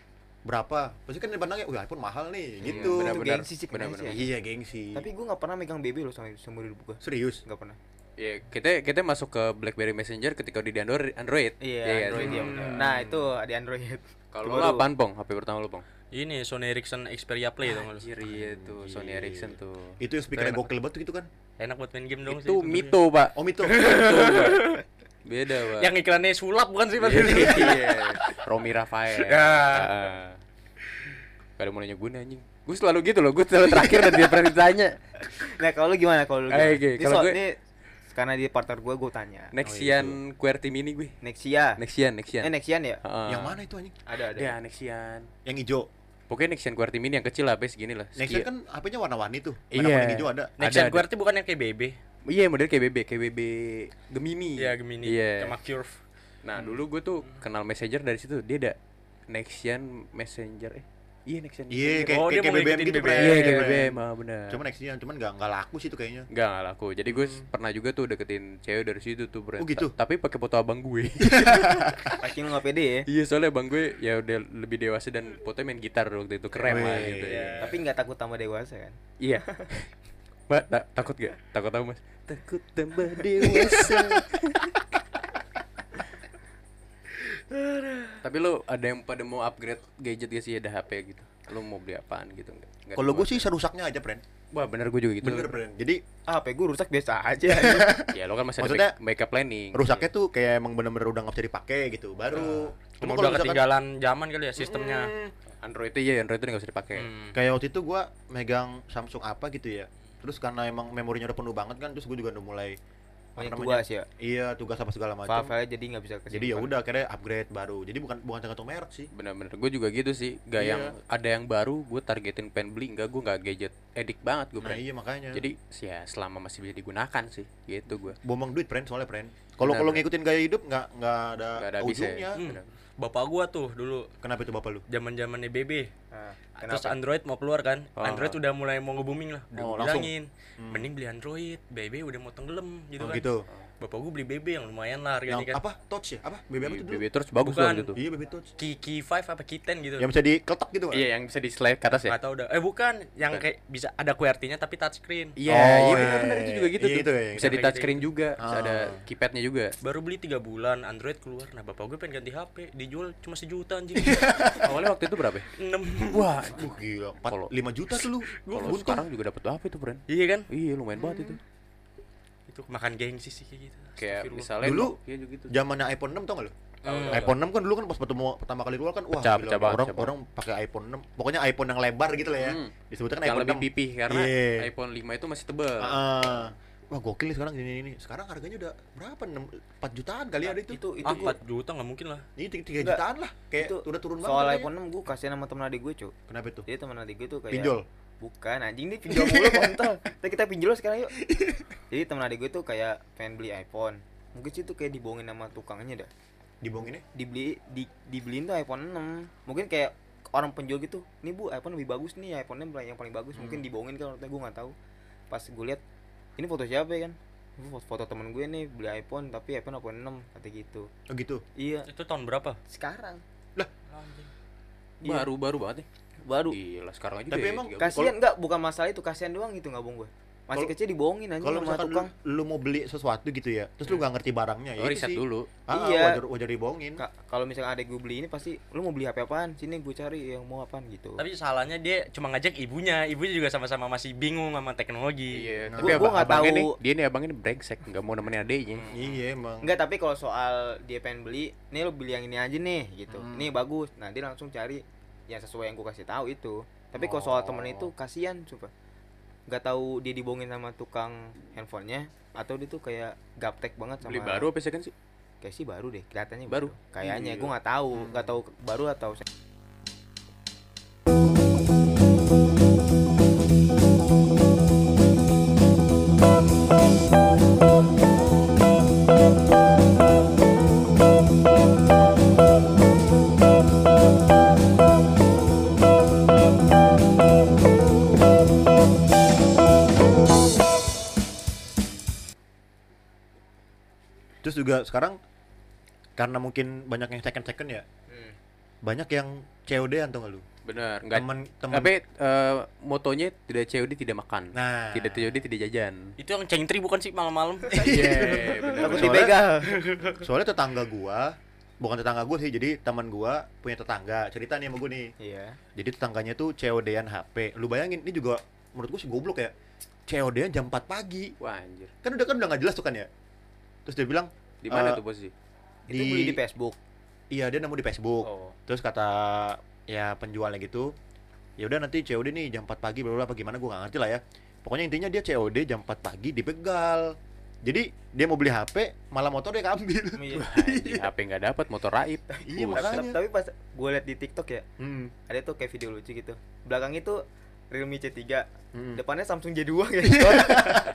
S4: berapa pasti kan dipandangnya wah iPhone mahal nih
S1: Iya,
S4: gitu
S1: benar,
S2: Itu
S1: benar.
S2: gengsi sih
S1: Benar, benar.
S4: iya gengsi
S2: Tapi gue nggak pernah megang BB loh sama seumur hidup gue.
S4: serius
S2: Nggak pernah.
S1: Iya, kita kita masuk ke BlackBerry Messenger ketika di Android. Android.
S2: Iya,
S1: nggak
S2: Android
S1: sih?
S2: ya.
S3: Hmm.
S2: Nah itu di Android.
S1: Kalau
S2: Itu
S1: lu apaan, Pong? HP pertama lu, Pong?
S3: Ini Sony Ericsson Xperia Play tuh
S1: Anjir, iya tuh Sony Ericsson tuh.
S4: itu yang speakernya gokil banget gitu kan
S3: Enak buat main game dong sih.
S1: Itu. Mito, Pak.
S4: oh itu <laughs> <laughs>
S1: Beda, Pak.
S3: Yang iklannya sulap bukan sih, Pak?
S1: Iya. Romi Rafael.
S3: Ya.
S1: Ah. Gak ada mau nanya gue anjing. Gue selalu gitu loh, gue selalu terakhir dan dia pernah ditanya.
S2: Nah kalau lu gimana kalau lu?
S1: Eh,
S2: gimana?
S1: oke,
S2: Ini
S1: kalau gue-
S2: ini karena dia partner gue gue tanya.
S1: Nexian QWERTY Mini gue.
S2: Nexia.
S1: Nexian, Nexian.
S2: Eh Nexian ya?
S1: Heeh.
S4: yang mana itu anjing
S2: Ada ada.
S1: Ya, Nexian.
S4: yang hijau
S1: Pokoknya Nexian QWERTY Mini yang kecil lah, HP segini lah.
S4: Nexia
S1: Sekian-
S4: kan HP-nya warna-warni tuh
S1: Iya.
S4: merah kuning hijau ada
S3: Nexian
S1: ada.
S3: QWERTY bukan yang kayak BB.
S1: Iya, model kayak BB, kayak BB Gemini.
S3: Iya, Gemini.
S1: Iya.
S3: Sama Curve.
S1: Nah, dulu gue tuh kenal Messenger dari situ. Dia ada Nexian Messenger eh. Iya, Nexian.
S4: iya kayak
S3: Oh, dia
S4: kayak BBM gitu
S3: BBM.
S1: Iya, kayak
S4: Bre.
S1: BBM, ah, benar.
S4: cuma Nexia cuman nggak nggak laku sih itu kayaknya
S1: Enggak, enggak laku. Jadi gue pernah juga tuh deketin cewek dari situ tuh, Bro.
S4: Oh, gitu?
S1: Ta- Tapi pakai foto abang gue. <laughs>
S2: Pasti lu nggak pede ya.
S1: iya, soalnya abang gue ya udah lebih dewasa dan fotonya main gitar waktu itu keren lah gitu.
S4: iya.
S1: ya.
S2: Tapi nggak takut tambah dewasa kan?
S1: Iya. <laughs> Mbak, ta- takut gak? Takut tahu, Mas? Takut tambah dewasa. <laughs> Tapi lu ada yang pada mau upgrade gadget gak sih ada HP gitu? Lu mau beli apaan gitu enggak?
S4: Kalau gue sih serusaknya aja friend
S1: Wah, bener gue juga gitu.
S4: bener friend jadi
S2: Ah, HP gue rusak biasa aja. <laughs>
S1: Ya, lo kan masih
S4: Maksudnya,
S1: ada back- backup planning.
S4: rusaknya tuh kayak emang bener-bener udah nggak bisa dipakai gitu baru
S3: Cuma
S4: kalau
S3: udah
S4: misalkan-
S3: ketinggalan zaman kali ya sistemnya.
S1: Android itu ya, Android itu nggak usah dipakai.
S3: Hmm.
S4: kayak waktu itu gua megang Samsung apa gitu ya terus karena emang memorinya udah penuh banget kan terus gue juga udah mulai
S2: Banyak
S4: apa
S2: tugas ya.
S4: iya tugas apa segala macam
S2: jadi nggak bisa kesimpan.
S4: jadi ya udah akhirnya upgrade baru jadi bukan bukan tergantung merek sih
S1: Bener-bener, gue juga gitu sih. Gak
S4: Iya.
S1: yang ada yang baru, gue targetin pengen beli, enggak gue nggak gadget edik banget gue.
S4: nah iya makanya
S1: Jadi ya selama masih bisa digunakan sih, gitu gue.
S4: buang duit friend soalnya friend kalau kalau ngikutin gaya hidup nggak nggak ada,
S1: Nggak ada habisnya.
S4: ujungnya
S3: Hmm. Bapak gua tuh dulu
S4: kenapa itu bapak lu
S3: zaman-zamannya BB.
S2: Nah,
S3: Terus? Android mau keluar kan?
S1: Oh.
S3: Android udah mulai mau nge-booming lah. Udah
S4: Oh,
S3: bilangin,
S4: Hmm.
S3: mending beli Android, BB udah mau tenggelam gitu
S4: oh,
S3: kan.
S4: gitu
S3: Bapak gua beli BB yang lumayan lah
S4: yang
S3: harganya kan.
S4: apa touch ya apa BB apa itu dulu
S1: BB terus bagus
S3: Bukan.
S1: loh gitu.
S4: iya BB touch
S3: Ki Ki 5 apa Ki 10 gitu.
S4: yang bisa dikeletak gitu nggak?
S1: Iya, yang bisa di slide ke atas ya?
S3: Nggak tahu dah. Eh bukan, yang kayak bisa ada QWERTY-nya tapi touchscreen.
S1: Iya,
S4: Oh,
S1: iya
S4: iya,
S1: benar benar
S4: iya,
S1: itu juga gitu
S4: iya,
S1: tuh.
S4: ya, yang
S1: bisa di touch screen
S3: gitu.
S1: juga, bisa ada
S4: Ah.
S1: keypadnya juga.
S3: Baru beli 3 bulan Android keluar. Nah, bapak gue pengen ganti HP, dijual cuma sejuta anjing. <laughs>
S1: Awalnya waktu itu berapa? ya?
S3: 6.
S1: Wah,
S4: gila, lima juta tuh lu.
S1: kalau
S4: Untung.
S1: sekarang juga dapat berapa itu, Bren?
S3: Iya kan?
S1: Iya, lumayan banget itu.
S3: Itu makan gengsi sih kayak gitu.
S1: Kayak misalnya
S4: Dulu,
S1: juga gitu.
S4: Zamannya iPhone 6 tau gak lu?
S3: Hmm.
S4: iPhone 6 kan dulu kan pas pertama pertama kali keluar kan wah
S1: Pecah,
S4: gila,
S1: pecah banget,
S4: orang
S1: pecah
S4: orang pakai iPhone 6. Pokoknya iPhone yang lebar gitu lah ya.
S1: Hmm.
S4: Disebutnya kan
S1: yang
S4: iPhone
S1: lebih
S4: 6.
S1: pipih karena
S4: Iya.
S1: iPhone 5 itu masih tebel.
S4: Ah, wah gokil nih sekarang ini ini. Sekarang harganya udah berapa? 6 4 jutaan kali ada itu.
S2: itu itu
S3: Ah,
S2: gua
S3: 4 juta nggak mungkin lah.
S4: Ini 3
S2: Enggak.
S4: jutaan lah. Kayak
S2: itu
S4: udah turun banget.
S2: soal
S4: harganya.
S2: iPhone 6 gue kasihan sama temen adik gue cuy
S4: Kenapa itu?
S2: jadi temen adik gue tuh kayak
S4: Pinjol.
S2: Bukan anjing nih pinjol mulu kontol kita kita pinjol sekarang yuk jadi temen adik gue tuh kayak pengen beli iPhone mungkin sih tuh kayak dibohongin sama tukangnya dah
S4: Dibohonginnya?
S2: dibeli di, dibeliin tuh iPhone 6 mungkin kayak orang penjual gitu nih bu iPhone lebih bagus nih iPhone nya yang paling bagus mungkin
S4: Hmm.
S2: dibohongin kan waktu gue nggak tahu pas gue lihat ini foto siapa ya kan foto, foto temen gue nih beli iPhone tapi iPhone iPhone 6 kata gitu
S4: Oh gitu.
S2: iya
S3: Itu tahun berapa?
S2: sekarang
S3: Anjing.
S2: Iya.
S1: Baru baru banget nih.
S2: Baru
S1: Gila, sekarang aja
S4: Tapi
S1: deh,
S4: emang
S1: tiga
S2: kasihan nggak bukan masalah itu kasihan doang gitu nggak bohong gue masih
S4: Kalau-
S2: kecil dibohongin aja
S4: Kalau
S2: sama tukang
S4: lu, lu mau beli sesuatu gitu ya, terus lu nggak ngerti barangnya ya
S1: Oh, riset
S4: sih.
S1: dulu.
S4: Ah,
S2: Iya.
S4: wajar wajar dibohongin.
S2: Ka- kalau misalnya adek gue beli ini pasti lu mau beli HP apaan sini gue cari yang mau apaan gitu
S3: Tapi salahnya dia cuma ngajak ibunya, ibunya juga sama-sama masih bingung sama teknologi.
S1: Iya,
S4: Nah.
S1: tapi
S2: Gua- gua
S1: abang,
S2: nggak
S1: abangnya
S2: tahu.
S1: nih, dia nih abangnya brengsek, nggak mau nemenin adeknya.
S4: Iya emang.
S2: enggak tapi kalau soal dia pengen beli nih lu beli yang ini aja nih gitu
S4: Hmm.
S2: ini bagus nah dia langsung cari yang sesuai yang gue kasih tahu itu tapi kalau soal temen itu kasihan coba nggak tahu dia dibohongin sama tukang handphonenya atau dia tuh kayak gaptek banget sama
S1: Beli baru apa second sih?
S2: kayak sih baru deh kelihatannya
S1: Baru?
S2: kayaknya
S1: Iya.
S2: gue nggak tahu nggak tahu baru atau
S4: Terus juga sekarang karena mungkin banyak yang second second ya,
S2: Hmm.
S4: banyak yang COD-an tuh nggak lu?
S1: Bener, nggak.
S4: Temen temen.
S1: Tapi eh, motonya tidak COD tidak makan.
S4: Nah.
S1: Tidak COD tidak jajan.
S3: Itu yang cengtri bukan sih malam-malam? <laughs>
S1: Iya, bener.
S2: takut
S4: Soalnya-
S2: dibegal
S4: Soalnya tetangga gua, bukan tetangga gua sih, jadi teman gua punya tetangga. Cerita nih sama gua nih.
S2: iya
S4: Jadi tetangganya tuh COD-an HP. Lu bayangin, ini juga menurut gua sih goblok ya. COD-an jam 4 pagi.
S1: Wah, anjir.
S4: Kan udah kan udah nggak jelas tuh kan ya. Terus dia bilang,
S1: Di mana
S4: Eh,
S1: tuh posisi?
S2: itu beli di Facebook
S4: Iya, dia nemu di Facebook.
S2: oh
S4: Terus kata ya penjualnya gitu, ya udah nanti COD nih jam 4 pagi bla bla apa gimana gua nggak ngerti lah ya. Pokoknya intinya dia COD jam 4 pagi dibegal. Jadi dia mau beli HP, malah motor dia keambil.
S2: iya. <laughs>
S1: HP nggak dapat, motor raib.
S4: Iya, makanya.
S2: tapi, pas gue liat di TikTok ya
S4: Hmm.
S2: ada tuh kayak video lucu gitu belakang itu Realme C3
S4: Hmm.
S2: depannya Samsung J2 ya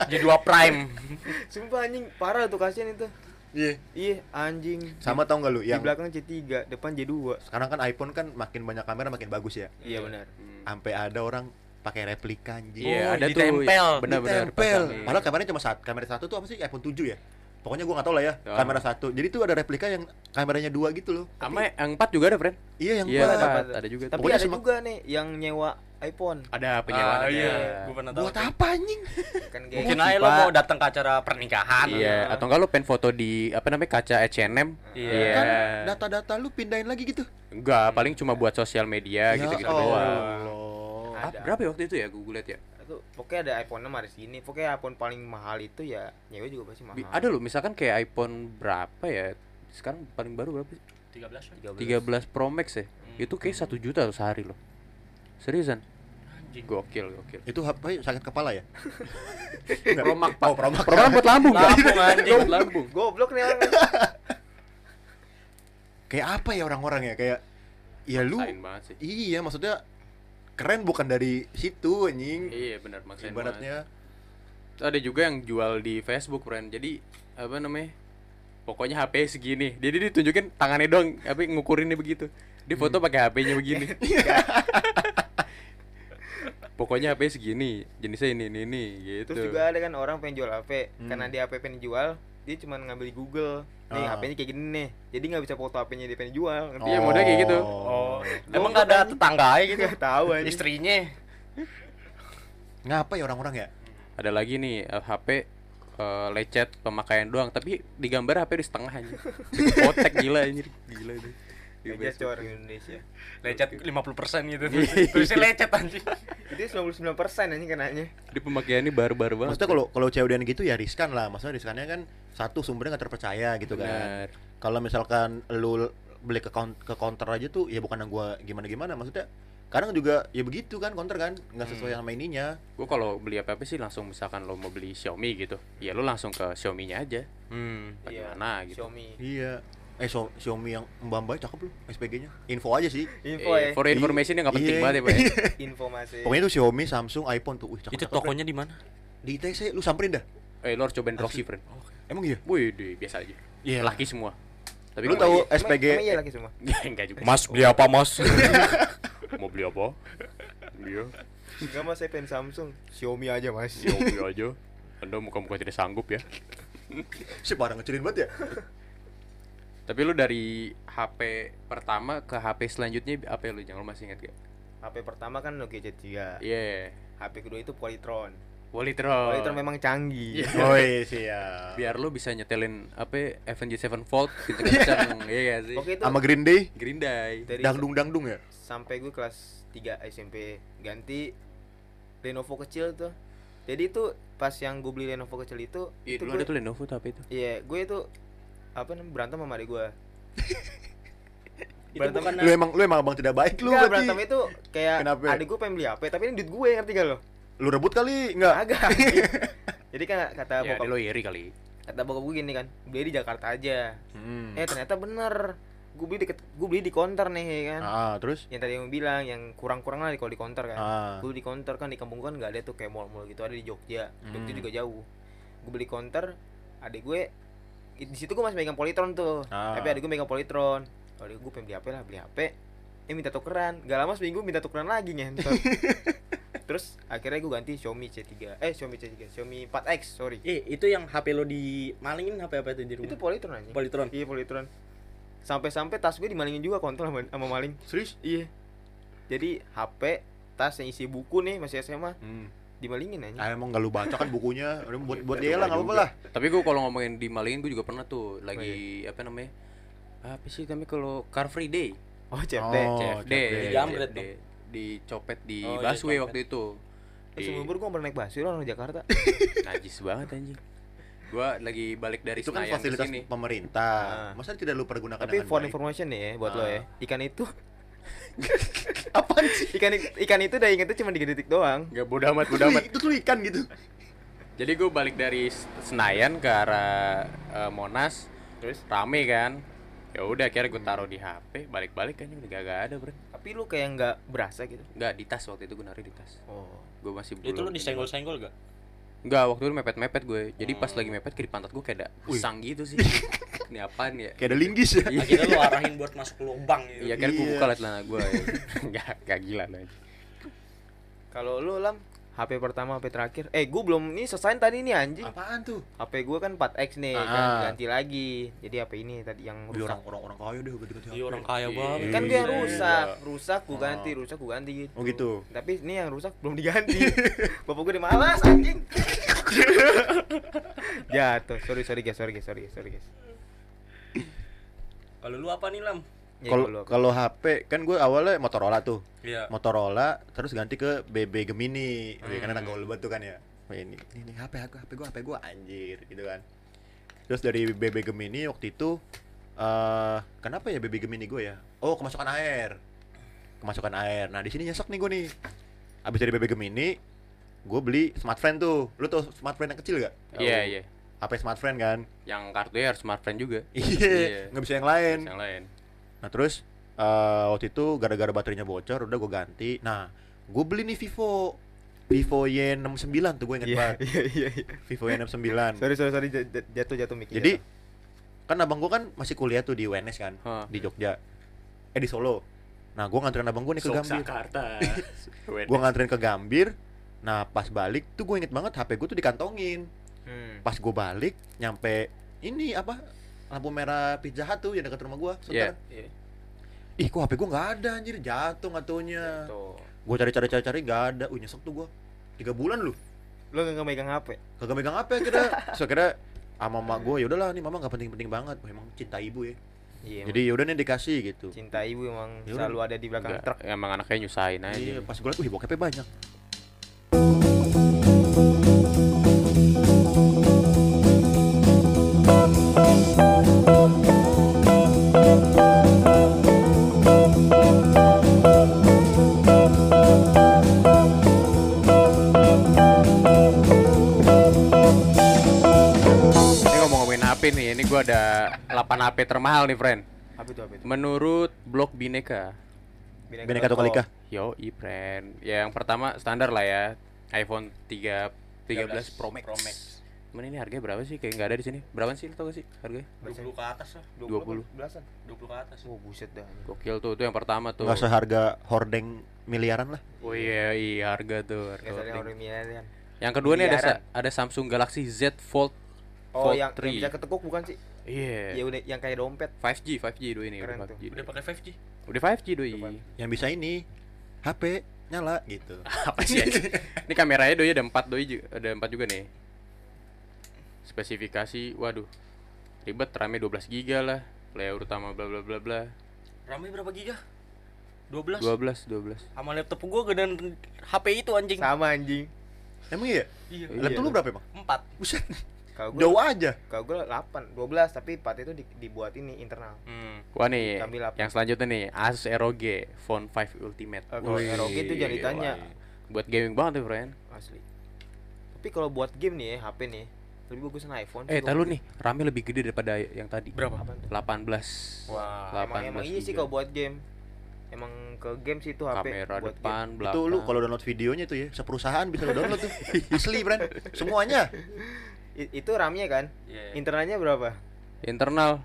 S3: Jadi dua prime. <laughs>
S2: sumpah anjing parah tuh kasihan itu
S4: Iya.
S2: iya anjing
S4: Sama tau nggak lu
S2: di
S4: yang
S2: belakang C3 depan J2
S4: sekarang kan iPhone kan makin banyak kamera makin bagus ya.
S2: iya benar
S1: Hmm.
S4: Sampai ada orang pakai replika anjing.
S1: Iya,
S3: Oh,
S1: ada
S3: ditempel.
S1: tuh. Benar-benar
S4: Ditempel.
S1: pasang.
S4: Padahal kameranya cuma satu. Kamera satu tuh apa sih? iPhone 7 ya? Pokoknya gua nggak tahu lah ya.
S1: Oh.
S4: Kamera satu. Jadi tuh ada replika yang kameranya dua gitu loh.
S1: Sama yang 4 juga ada, friend.
S4: Iya yang
S1: Iya,
S4: empat.
S1: ada,
S2: Empat.
S1: ada juga.
S2: tapi.
S4: Pokoknya
S2: ada juga nih yang nyewa iPhone
S1: Ada penyewaan.
S3: Ah, iya, gua pernah tahu.
S4: Buat apa anjing?
S2: kan kayak
S3: Mungkin aja lo mau datang ke acara pernikahan.
S1: Iya, atau enggak lo pengen foto di apa namanya kaca H&M?
S3: Iya.
S4: Kan data-data lu pindahin lagi gitu.
S1: Enggak, paling cuma buat sosial media gitu-gitu
S4: Ya
S1: doang.
S4: Allah.
S1: Ah,
S2: Ada.
S1: berapa ya waktu itu ya gue lihat ya?
S2: itu pokoknya ada iPhone 6 hari sini pokoknya iPhone paling mahal itu ya nyewa juga pasti mahal
S1: Ada loh, misalkan kayak iPhone berapa ya? Sekarang paling baru berapa sih?
S3: 13
S1: 13 Pro Max ya? Itu kayak satu juta loh sehari loh. Seriusan?
S3: Anjing.
S1: Gokil, gokil.
S4: Itu HP sakit kepala ya? <laughs>
S1: Promak, Pak.
S4: Oh, Promak.
S1: Promak buat lambung.
S3: Lambung, anjing.
S1: Buat lambung.
S2: goblok nih orang <laughs>
S4: Kayak apa ya orang-orang ya? Kayak ya lu
S1: Maksain banget sih.
S4: Iya, maksudnya keren bukan dari situ anjing.
S1: Iya, benar banget.
S4: Ibaratnya
S1: ada juga yang jual di Facebook friend jadi apa namanya pokoknya HP segini dia dia ditunjukin tangannya doang tapi ngukurinnya begitu dia foto
S2: Hmm.
S1: pakai HP-nya begini <laughs> pokoknya HP segini jenisnya ini ini ini gitu
S2: terus juga ada kan orang pengen jual HP
S4: Hmm.
S2: karena dia HP pengen jual dia cuma ngambil di Google nih
S4: Ah.
S2: HP-nya kayak gini nih jadi nggak bisa foto HP-nya dia pengen jual ngerti
S1: Iya, model kayak gitu.
S3: Oh, emang gak ada tetangga aja gitu.
S2: nggak tahu aja
S3: Istrinya.
S4: ngapa ya orang-orang ya?
S1: ada lagi nih eh, HP eh, lecet pemakaian doang tapi digambar HP di setengah aja <laughs> potek gila anjir gila itu
S2: Aja
S1: Facebook.
S2: orang Indonesia
S3: Lecet 50% gitu.
S1: Iya.
S3: Terusnya lecet anjing.
S2: itu 99 persen aja kenanya
S1: di pemakaiannya baru-baru banget
S4: Maksudnya kalau kalau COD-an gitu ya riskan lah. Maksudnya riskannya kan satu sumbernya nggak terpercaya gitu kan.
S1: Benar.
S4: Kalau misalkan lu beli ke ke counter aja tuh ya bukan yang gua gimana-gimana maksudnya kadang juga ya begitu kan counter kan nggak sesuai sama ininya
S1: gue kalau beli apa apa sih langsung misalkan lo mau beli Xiaomi gitu ya lo langsung ke Xiaomi-nya aja
S3: Hmm.
S1: bagaimana gitu
S2: Xiaomi
S4: iya eh Xio- Xiaomi yang Mbak Mbak cakep lu SPG-nya info aja sih.
S2: Info
S1: Eh,
S2: ya?
S1: for information yang nggak penting
S4: Iya.
S1: banget ya pak ya. <laughs>
S2: info masih
S4: pokoknya itu Xiaomi Samsung iPhone tuh. Wih, cakep,
S3: Itu
S4: cakep,
S3: tokonya di mana?
S4: Di ITC lu samperin dah.
S1: Eh lo harus cobain Roxy friend.
S4: Emang iya?
S1: Wih deh, biasa aja.
S4: Iya.
S1: laki semua. Tapi
S4: Lu tahu
S2: Emang-
S4: SPG
S2: emang iya lagi semua? <laughs>
S1: Enggak juga.
S3: Mas beli apa, Mas? <laughs>
S1: mau beli apa? Dia
S2: Enggak mas saya pengen Samsung. Xiaomi aja mas.
S1: Xiaomi aja. Anda muka-muka tidak sanggup ya.
S4: Si parah ngecilin banget ya
S1: tapi lu dari HP pertama ke HP selanjutnya apa ya lu jangan lu masih ingat gak?
S2: HP pertama kan Nokia C3
S1: iya.
S2: HP kedua itu Polytron.
S1: Polytron.
S2: Polytron memang canggih.
S4: Oh iya <laughs> <laughs> siap.
S1: biar lu bisa nyetelin apa Avenged Sevenfold <laughs> kenceng-kenceng iya. Gak sih?
S2: Oke itu
S4: Sama Green Day,
S1: Green Day.
S4: Dangdung dangdung ya.
S2: sampai gue kelas 3 SMP ganti Lenovo kecil tuh. Jadi itu pas yang gue beli Lenovo kecil itu
S1: Iya
S2: itu
S1: dulu
S2: gue,
S1: ada tuh Lenovo tuh apa itu.
S2: Iya, gue itu apa namanya berantem sama adik gue. <laughs>
S3: Itu
S2: Berantem-
S3: bukan
S4: Lu emang lu emang abang tidak baik lu
S2: Enggak,
S4: berarti.
S2: berantem itu kayak
S4: Kenapa?
S2: adik gue pengen beli HP, tapi ini duit gue ngerti gak lo?
S4: Lu rebut kali enggak?
S2: Agak. <laughs> Jadi kan kata
S1: ya
S2: bokap
S1: lo iri kali
S2: kata bokap gue gini kan, beli di Jakarta aja.
S4: Hmm.
S2: Eh ternyata bener. Gue beli di gue beli di counter nih ya kan.
S4: Ah, terus?
S2: Yang tadi yang bilang yang kurang-kurang lah kalau di counter kan.
S4: Ah.
S2: Gue beli di counter kan di kampung gue kan nggak ada tuh kayak mall-mall gitu, ada di Jogja. Jogja
S4: Hmm.
S2: juga jauh. Gue beli counter, adik gue di situ gue masih megang Polytron tuh.
S4: Ah.
S2: Tapi adik gue megang Polytron. Adik gue pengen beli HP lah, beli HP. Eh minta tukeran, gak lama seminggu minta tukeran lagi ngentot. <laughs> Terus akhirnya gue ganti Xiaomi C3 Eh Xiaomi C3 Xiaomi 4X sorry
S3: Eh, itu yang HP lo dimalingin HP apa itu di rumah?
S2: Itu Polytron aja
S3: Polytron.
S2: Iya Polytron Sampai-sampai tas gue dimalingin juga kontol sama, sama maling
S4: Serius?
S2: Iya Jadi HP Tas yang isi buku nih masih SMA
S4: Hmm.
S2: Dimalingin aja
S4: Ah, emang gak lu baca kan bukunya <laughs> buat buat
S1: Iya,
S4: dia lah
S1: juga.
S4: enggak apa-apa lah.
S1: tapi gue kalau ngomongin di malingin gue juga pernah tuh lagi apa namanya apa sih namanya kalau Car Free Day
S2: Oh CFD
S4: Oh,
S1: CFD
S4: CFD.
S3: Dijamret
S1: CFD. dicopet di
S3: Oh, iya,
S1: busway
S3: copet.
S1: waktu itu
S2: Terus
S1: di
S2: umur gue pernah naik busway orang Jakarta <laughs>
S1: najis banget anjing gua lagi balik dari
S4: Itu kan
S1: Senayan
S4: fasilitas pemerintah.
S2: Ah.
S4: Masa tidak lu pergunakan
S2: Tapi for
S4: baik?
S2: information nih ya buat lo
S4: Ah.
S2: ya Ikan itu <laughs>
S4: Apaan sih?
S2: Ikan ikan itu udah ingetnya cuma 3 detik doang.
S1: Gak bodo amat bodo amat.
S4: Itu tuh ikan gitu.
S1: jadi gue balik dari Senayan ke arah eh, Monas
S2: Terus?
S1: rame kan? Ya udah akhirnya gue taruh di HP balik-balik kan udah gak ada bro.
S2: Tapi lu kayak nggak berasa gitu?
S1: Nggak di tas waktu itu gue naruh di tas.
S2: Oh.
S1: Gue masih
S3: Itu lo
S1: belum
S3: disenggol-senggol gak?
S1: Nggak, waktu itu mepet-mepet gue jadi pas
S3: Hmm.
S1: lagi mepet kiri pantat gue kayak ada
S4: Wih.
S1: usang gitu sih <laughs> ini apaan ya
S4: Kayak ada linggis ya.
S3: Akhirnya lo arahin buat masuk lubang gitu.
S1: Iya, gue
S4: Iya.
S1: buka lah celana gue ya. <laughs> Nggak, nggak gila lah
S2: Kalau lu lam HP pertama HP terakhir Eh gue belum ini selesai tadi nih anjing
S4: Apaan tuh?
S2: HP gue kan 4X nih
S4: Ah.
S2: kan ganti lagi Jadi HP ini tadi yang rusak
S4: orang orang orang kaya deh ganti-ganti
S3: Iya
S4: HP.
S3: orang kaya
S1: Iya.
S3: banget.
S2: Kan gue yang
S4: Iya.
S2: rusak Rusak gue ganti Rusak gue ganti gitu
S4: Oh gitu.
S2: Tapi ini yang rusak belum diganti <laughs> Bapak gue udah malas anjing <laughs> Jatuh Sorry sorry guys Sorry guys Sorry guys Sorry guys
S3: Kalau lu apa nih, Lam?
S2: Ya,
S4: Kalau HP kan gue awalnya Motorola tuh.
S3: Iya.
S4: Motorola terus ganti ke BB Gemini. Karena
S3: Hmm.
S4: gaul banget tuh kan ya. Ini ini, HP aku, HP gua, HP gua anjir gitu kan. Terus dari BB Gemini waktu itu eh kenapa ya BB Gemini gue ya? Oh, kemasukan air. Kemasukan air. Nah, di sini nyesek nih gue nih. Abis dari BB Gemini, gue beli smartphone tuh. Lu tau smartphone yang kecil gak?
S1: iya iya
S4: HP smartphone kan?
S1: yang kartunya harus smartphone juga <laughs>
S4: Iya, nggak bisa yang lain.
S1: yang lain
S4: Nah terus eh, waktu itu gara-gara baterainya bocor udah gue ganti. Nah gue beli nih Vivo Vivo Y69 tuh gue inget
S2: Iya
S4: banget
S2: iya iya iya.
S4: Vivo Y69
S2: Sorry sorry sorry jatuh jatuh mic
S4: Jadi kan abang gue kan masih kuliah tuh di UNS kan
S1: Hah.
S4: di Jogja eh di Solo Nah gue nganterin abang gue nih ke Gambir
S1: Soksakarta <laughs>
S4: Gue nganterin ke Gambir Nah pas balik tuh gue inget banget HP gue tuh dikantongin
S2: hmm.
S4: Pas gue balik nyampe ini apa lampu merah pizza Hut tuh yang dekat rumah gue
S1: Iya.
S2: Iya.
S4: Ih kok HP gue nggak ada anjir jatuh nggak taunya
S2: Tuh.
S4: gue cari-cari cari-cari gak ada uh nyesek tuh gue tiga bulan lu
S2: Lo nggak megang HP?
S4: kagak megang apa kira so kira sama mama gue ya udahlah nih mama nggak penting-penting banget Wah, emang cinta ibu ya
S2: Iya.
S4: jadi yaudah nih dikasih gitu
S2: cinta ibu emang
S4: Yaudah.
S2: selalu ada di belakang
S1: Enggak,
S2: truk.
S1: emang anaknya nyusahin aja
S4: iya pas gue liat wih bokepnya banyak
S1: HP nih, ini gua ada 8 HP termahal nih, friend.
S2: Apa itu apa itu?
S1: Menurut blog Bineka.
S4: Bineka Tunggal Ika
S1: Yo, friend. Ya, yang pertama standar lah ya. iPhone 3 13 Pro Max.
S3: Pro Max.
S1: Cuman ini harganya berapa sih? Kayak nggak ada di sini. Berapa sih? Tau gak sih harganya?
S3: 20 ke atas lah.
S1: 20.
S2: belasan.
S3: 20 ke atas.
S2: Oh buset dah.
S1: Gokil tuh, itu yang pertama tuh.
S4: nggak seharga hordeng miliaran lah
S1: Oh iya, iya harga tuh. harga
S2: orang miliaran.
S1: Yang kedua nih ada ada Samsung Galaxy Z Fold
S2: Oh
S1: Fold
S2: yang,
S1: 3.
S2: yang bisa ketekuk bukan sih?
S1: Iya.
S2: Ya udah yang kayak dompet.
S1: 5G, 5G doi ini
S2: Keren
S1: udah
S2: tuh.
S1: 5G.
S3: Udah pakai 5G.
S1: Udah 5G doi.
S2: Depan.
S4: yang bisa ini HP nyala gitu <laughs>
S1: Apa sih? Ini kameranya doi ada 4 doi juga, ada 4 juga nih. Spesifikasi, waduh. Ribet RAM-nya 12 GB lah. Player utama bla bla bla bla.
S3: Rame berapa giga? 12
S1: 12 12.
S3: sama laptop gua gedean HP itu anjing
S2: Sama anjing.
S4: emang iya
S3: iya
S1: Iya.
S4: laptop lu berapa emang
S3: 4
S4: buset
S2: Kalau
S4: jauh
S2: gua
S4: aja
S2: kalau gua 8, 12 tapi 4 itu di- dibuat ini internal.
S3: hmm.
S1: Wah nih, yang selanjutnya nih Asus ROG Phone 5 Ultimate.
S2: Eh, kalau ROG itu jangan ditanya.
S1: Buat gaming banget tuh, friend.
S2: Asli. Tapi kalau buat game nih ya, HP nih, lebih bagusan iPhone.
S1: Eh,
S2: gua-
S1: nih, RAM-nya lebih gede daripada yang tadi.
S3: berapa
S2: Apaan tuh?
S1: 18.
S3: Wah,
S2: Emang, emang
S1: 18
S2: iya sih kalau buat game. Emang ke game sih itu HP
S1: kamera
S2: buat
S1: depan,
S2: game.
S1: belakang.
S4: itu lu kalau download videonya tuh ya seperusahaan bisa lu download tuh <laughs> asli friend semuanya
S2: itu RAM-nya kan?
S3: Iya.
S2: Internalnya berapa?
S1: internal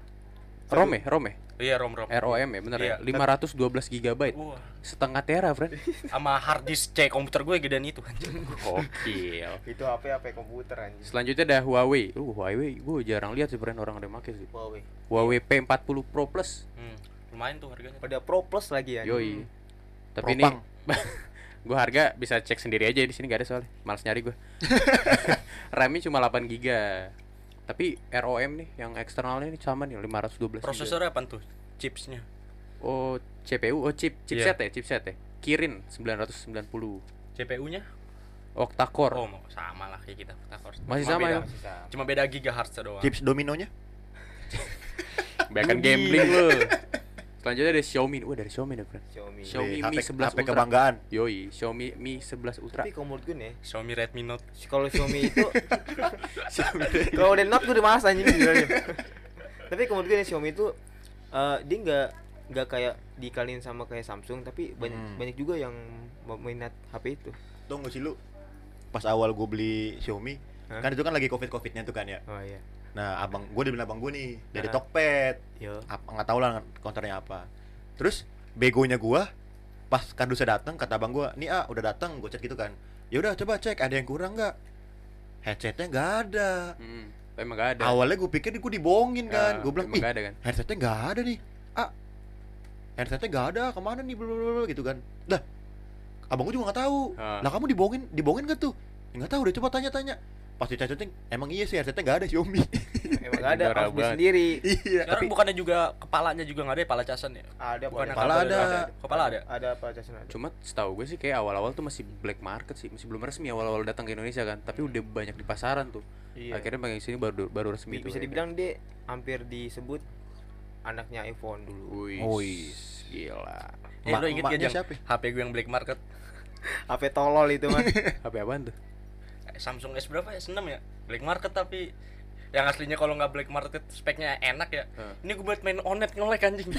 S1: ROM ya, ROM ya?
S3: iya rom rom
S1: ROM ya, bener
S3: Iya.
S1: ya? 512 GB.
S3: Wah,
S1: Setengah tera, friend. <laughs>
S3: sama hard disk C komputer gue gedean itu
S1: Gokil.
S2: Itu HP HP komputer anjing.
S1: Selanjutnya ada Huawei. Uh, Huawei gue jarang lihat sih brand orang ada make sih.
S2: Huawei.
S1: Huawei P40 Pro Plus.
S3: hmm. lumayan tuh harganya
S2: Pada Pro Plus lagi ya.
S1: Yoi. Tapi
S4: Propang.
S1: ini <laughs> gue harga bisa cek sendiri aja di sini gak ada soalnya. Males nyari gue. <laughs> <laughs> RAM-nya cuma 8 GB. Tapi ROM nih yang eksternalnya ini sama nih 512 GB.
S3: prosesornya apa tuh chipsnya
S1: Oh, CPU, oh chip, chipset ya, chipset ya. Kirin 990.
S3: CPU nya
S1: Octa-core.
S3: oh sama lah kayak kita Takor.
S1: Masih
S3: Cuma
S1: sama
S3: beda,
S1: ya?
S2: Masih sama.
S3: cuma beda gigahertz doang
S4: chips dominonya <laughs>
S1: Bahkan gambling lu. Selanjutnya ada Xiaomi. Wah, dari Xiaomi nih, friend.
S2: Xiaomi.
S1: Xiaomi Mi
S4: HP,
S1: 11
S4: HP
S1: Ultra.
S4: kebanggaan
S1: Yoi, Xiaomi Mi 11 Ultra.
S2: Tapi kalau menurut gue nih,
S3: Xiaomi Redmi Note
S2: kalau Xiaomi itu <laughs> <laughs> kalau udah Note gue udah malas anjing sebenarnya. tapi kalau menurut gue nih Xiaomi itu eh, dia nggak nggak kayak dikaliin sama kayak Samsung tapi banyak
S4: Hmm.
S2: banyak juga yang minat HP itu.
S4: tau gak sih lu pas awal gue beli Xiaomi
S2: Hah?
S4: kan itu kan lagi covid covidnya tuh kan ya
S2: Oh iya.
S4: Nah abang gue udah bilang abang gue nih dari
S2: Hah?
S4: Tokped. Apa nggak tahu lah konternya apa. Terus begonya gua pas kardusnya datang kata abang gua nih ah udah datang gue cek gitu kan. Ya udah coba cek ada yang kurang nggak? Headsetnya nggak ada.
S1: Hmm, emang gak ada.
S4: awalnya gue pikir gue dibohongin kan.
S1: Ah,
S4: gue bilang ih
S1: ada kan.
S4: headsetnya nggak ada nih. Ah headsetnya nggak ada ke mana nih? Blablabla gitu kan. Dah abang gue juga nggak tahu.
S1: Ah.
S4: lah kamu dibohongin dibohongin gak tuh? "Ya, nggak tahu udah coba tanya-tanya pas dicacetin emang iya sih headsetnya nggak ada Xiaomi
S2: Emang gak ada harus beli sendiri.
S4: iya
S3: sekarang bukannya juga kepalanya juga nggak ada ya, pala casan ya
S2: Ada
S3: Bukan.
S4: Kepala ada.
S3: kepala ada
S2: Ada apa casan ada.
S1: Cuma setahu gue sih kayak awal-awal tuh masih black market sih, masih belum resmi awal-awal datang ke Indonesia kan. Tapi udah banyak di pasaran tuh.
S2: Iya.
S1: Akhirnya bang sini baru baru resmi
S2: Bi-
S1: tuh.
S2: bisa
S1: kayaknya.
S2: dibilang dia hampir disebut anaknya iPhone dulu.
S1: Wih,
S4: Wih.
S1: gila.
S3: eh
S4: Ma-
S3: lo inget gak
S4: siapa ya?
S3: HP gue yang black market
S2: HP tolol itu mah. <laughs>
S1: HP apaan tuh?
S3: Samsung S berapa ya? S6 ya? Black market tapi yang aslinya kalau nggak black market speknya enak ya.
S1: Heeh.
S3: Ini gue buat main onet ngelek anjing. <laughs>